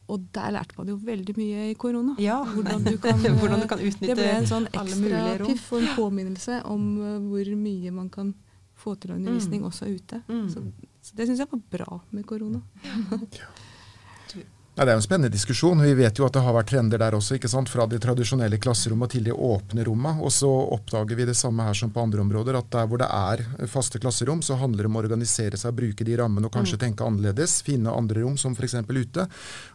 D: og, der lærte man jo veldig mye i korona.
B: Ja. Hvordan, du kan, Hvordan du kan utnytte
D: Det ble en sånn ekstra piff og en påminnelse om uh, hvor mye man kan få til undervisning mm. også ute. Mm. Så, så, det syns jeg var bra med korona.
C: Ja. Det er jo en spennende diskusjon. Vi vet jo at det har vært trender der også. ikke sant? Fra de tradisjonelle klasserommene til de åpne rommene. Og så oppdager vi det samme her som på andre områder. At der hvor det er faste klasserom, så handler det om å organisere seg, bruke de rammene og kanskje mm. tenke annerledes. Finne andre rom, som f.eks. ute.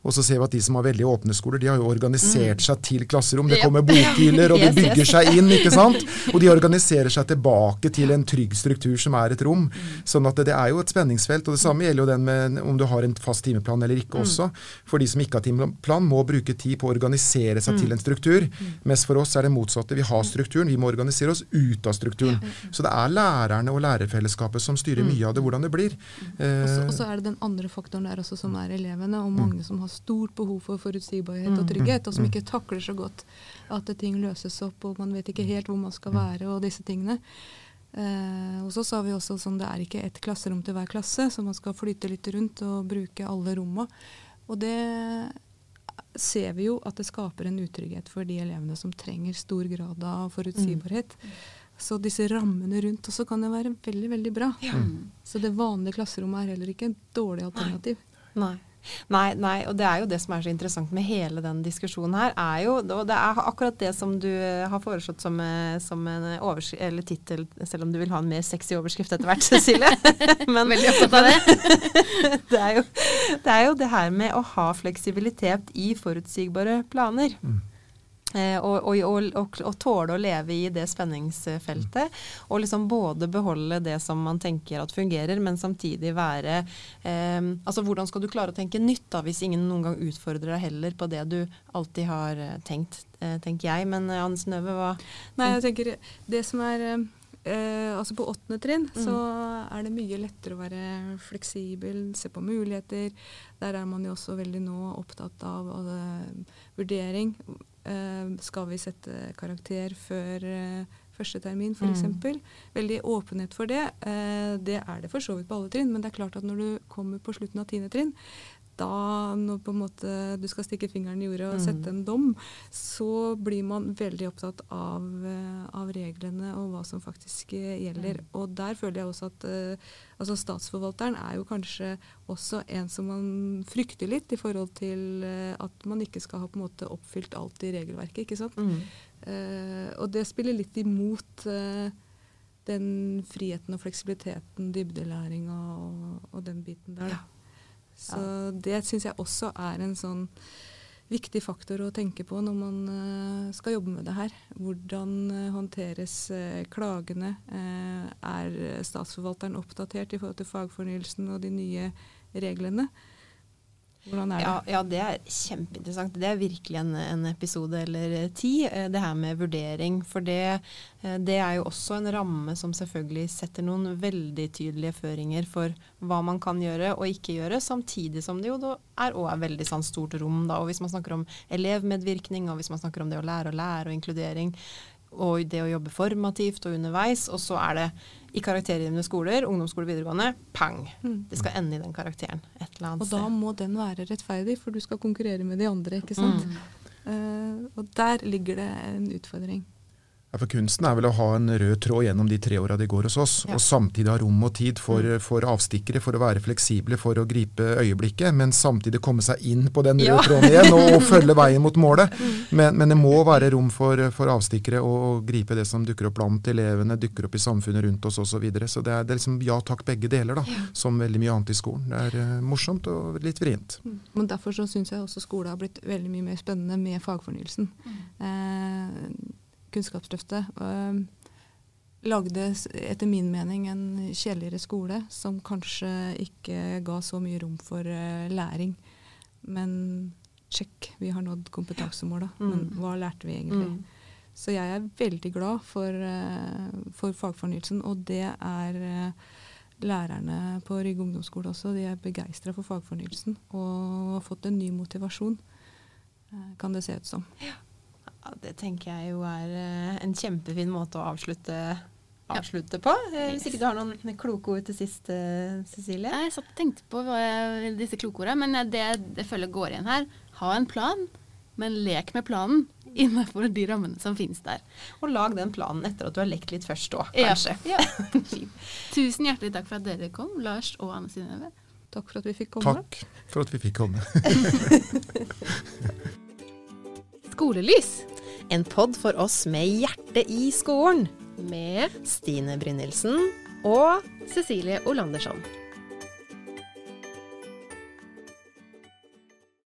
C: Og så ser vi at de som har veldig åpne skoler, de har jo organisert mm. seg til klasserom. Det kommer bokhyller, og de bygger seg inn, ikke sant. Og de organiserer seg tilbake til en trygg struktur som er et rom. Mm. Sånn at det, det er jo et spenningsfelt. Og det samme gjelder jo den med om du har en fast timeplan eller ikke mm. også. For de som ikke har timeplan, må bruke tid på å organisere seg mm. til en struktur. Mm. Mens for oss er det motsatte. Vi har strukturen, vi må organisere oss ut av strukturen. Så det er lærerne og lærerfellesskapet som styrer mm. mye av det, hvordan det blir.
D: Eh, og så er det den andre faktoren der også, som er elevene, og mange som har stort behov for forutsigbarhet og trygghet, og som ikke takler så godt at ting løses opp, og man vet ikke helt hvor man skal være, og disse tingene. Eh, og så sa vi også sånn det er ikke ett klasserom til hver klasse, så man skal flyte litt rundt og bruke alle rommene. Og det ser vi jo at det skaper en utrygghet for de elevene som trenger stor grad av forutsigbarhet. Mm. Så disse rammene rundt også kan jo være veldig veldig bra. Ja. Så det vanlige klasserommet er heller ikke et dårlig alternativ.
B: Nei. Nei. Nei, nei, og det er jo det som er så interessant med hele den diskusjonen her, er jo, og det er akkurat det som du har foreslått som, eh, som en eller tittel, selv om du vil ha en mer sexy overskrift etter hvert, Cecilie.
A: Men, Veldig opptatt av det.
B: det, er jo, det er jo det her med å ha fleksibilitet i forutsigbare planer. Mm. Eh, og, og, og, og, og tåle å leve i det spenningsfeltet. Og liksom både beholde det som man tenker at fungerer, men samtidig være eh, Altså hvordan skal du klare å tenke nytt da, hvis ingen noen gang utfordrer deg heller på det du alltid har eh, tenkt, eh, tenker jeg. Men eh, Anne Synnøve, hva
D: Nei, jeg tenker det som er eh, eh, altså På åttende trinn
B: Mm.
D: så er det mye lettere å være fleksibel, se på muligheter. Der er man jo også veldig nå opptatt av eh, vurdering. Eh, skal vi sette karakter før eh, første termin, f.eks.?
B: Mm.
D: Veldig åpenhet for det. Eh, det er det for så vidt på alle trinn, men det er klart at når du kommer på slutten av tiende trinn, da når på en måte du skal stikke fingeren i jordet og
B: Mm.
D: sette en dom, så blir man veldig opptatt av, eh, av reglene og hva som faktisk eh, gjelder. Og der føler jeg også at eh, altså statsforvalteren er jo kanskje også en som man frykter litt i forhold til at man ikke skal ha på en måte oppfylt alt i regelverket. ikke sant?
B: mm.
D: Uh, og det spiller litt imot uh, den friheten og fleksibiliteten, dybdelæringa og, og den biten der. Da. Så det syns jeg også er en sånn viktig faktor å tenke på når man eh, skal jobbe med det her. Hvordan eh, håndteres eh, klagene? Er statsforvalteren oppdatert i forhold til fagfornyelsen og de nye reglene? Hvordan er det?
B: Ja, ja, det er kjempeinteressant. Det er virkelig en, en episode eller ti, eh, det her med vurdering. For det, eh, det er jo også en ramme som selvfølgelig setter noen veldig tydelige føringer for hva man kan gjøre og ikke gjøre, samtidig som det jo da er òg er veldig sånn stort rom. Da. Og hvis man snakker om elevmedvirkning, og hvis man snakker om det å lære og lære og inkludering, og det å jobbe formativt og underveis, og så er det i karaktergivende skoler, ungdomsskole, videregående, pang!
D: Mm.
B: Det skal ende i den karakteren et eller annet
D: Og da må den være rettferdig, for du skal konkurrere med de andre, ikke sant.
B: Mm.
D: Uh, og der ligger det en utfordring.
C: Ja, for Kunsten er vel å ha en rød tråd gjennom de tre åra de går hos oss,
B: Ja.
C: og samtidig ha rom og tid for,
B: Mm.
C: for avstikkere, for å være fleksible, for å gripe øyeblikket, men samtidig komme seg inn på den røde
B: Ja.
C: tråden igjen og, og følge veien mot målet. Men, men det må være rom for, for avstikkere og, og, gripe det som dukker opp blant elevene, dukker opp i samfunnet rundt oss osv. Så, videre. så det er, det er liksom ja takk, begge deler, da, som veldig mye annet i skolen. Det er uh, morsomt og litt vrient.
D: Men derfor så syns jeg også skole har blitt veldig mye mer spennende med fagfornyelsen. Eh, Kunnskapsløftet eh, lagde etter min mening en kjedeligere skole som kanskje ikke ga så mye rom for eh, læring. Men sjekk, vi har nådd kompetansemåla. Men
B: Mm.
D: hva lærte vi egentlig?
B: Mm.
D: Så jeg er veldig glad for, eh, for fagfornyelsen, og det er lærerne på Rygge ungdomsskole også. De er begeistra for fagfornyelsen og har fått en ny motivasjon, kan det se ut som.
B: Ja, det tenker jeg jo er eh, en kjempefin måte å avslutte, avslutte på. Eh, Hvis ikke du har noen kloke ord til sist, eh, Cecilie?
A: Jeg satt og tenkte på disse disse klokordene, men det jeg føler går igjen her, ha en plan, men lek med planen innenfor de rammene som finnes der.
B: Og lag den planen etter at du har lekt litt først òg, kanskje.
A: Ja. Ja. Tusen hjertelig takk for at dere kom, Lars og Anne Synnøve.
D: Takk for at vi fikk komme.
C: Takk for at vi fikk komme.
A: Skolelys
B: En pod for oss med hjerte i skolen.
A: med
B: Stine Brynildsen og
A: Cecilie Olandersson.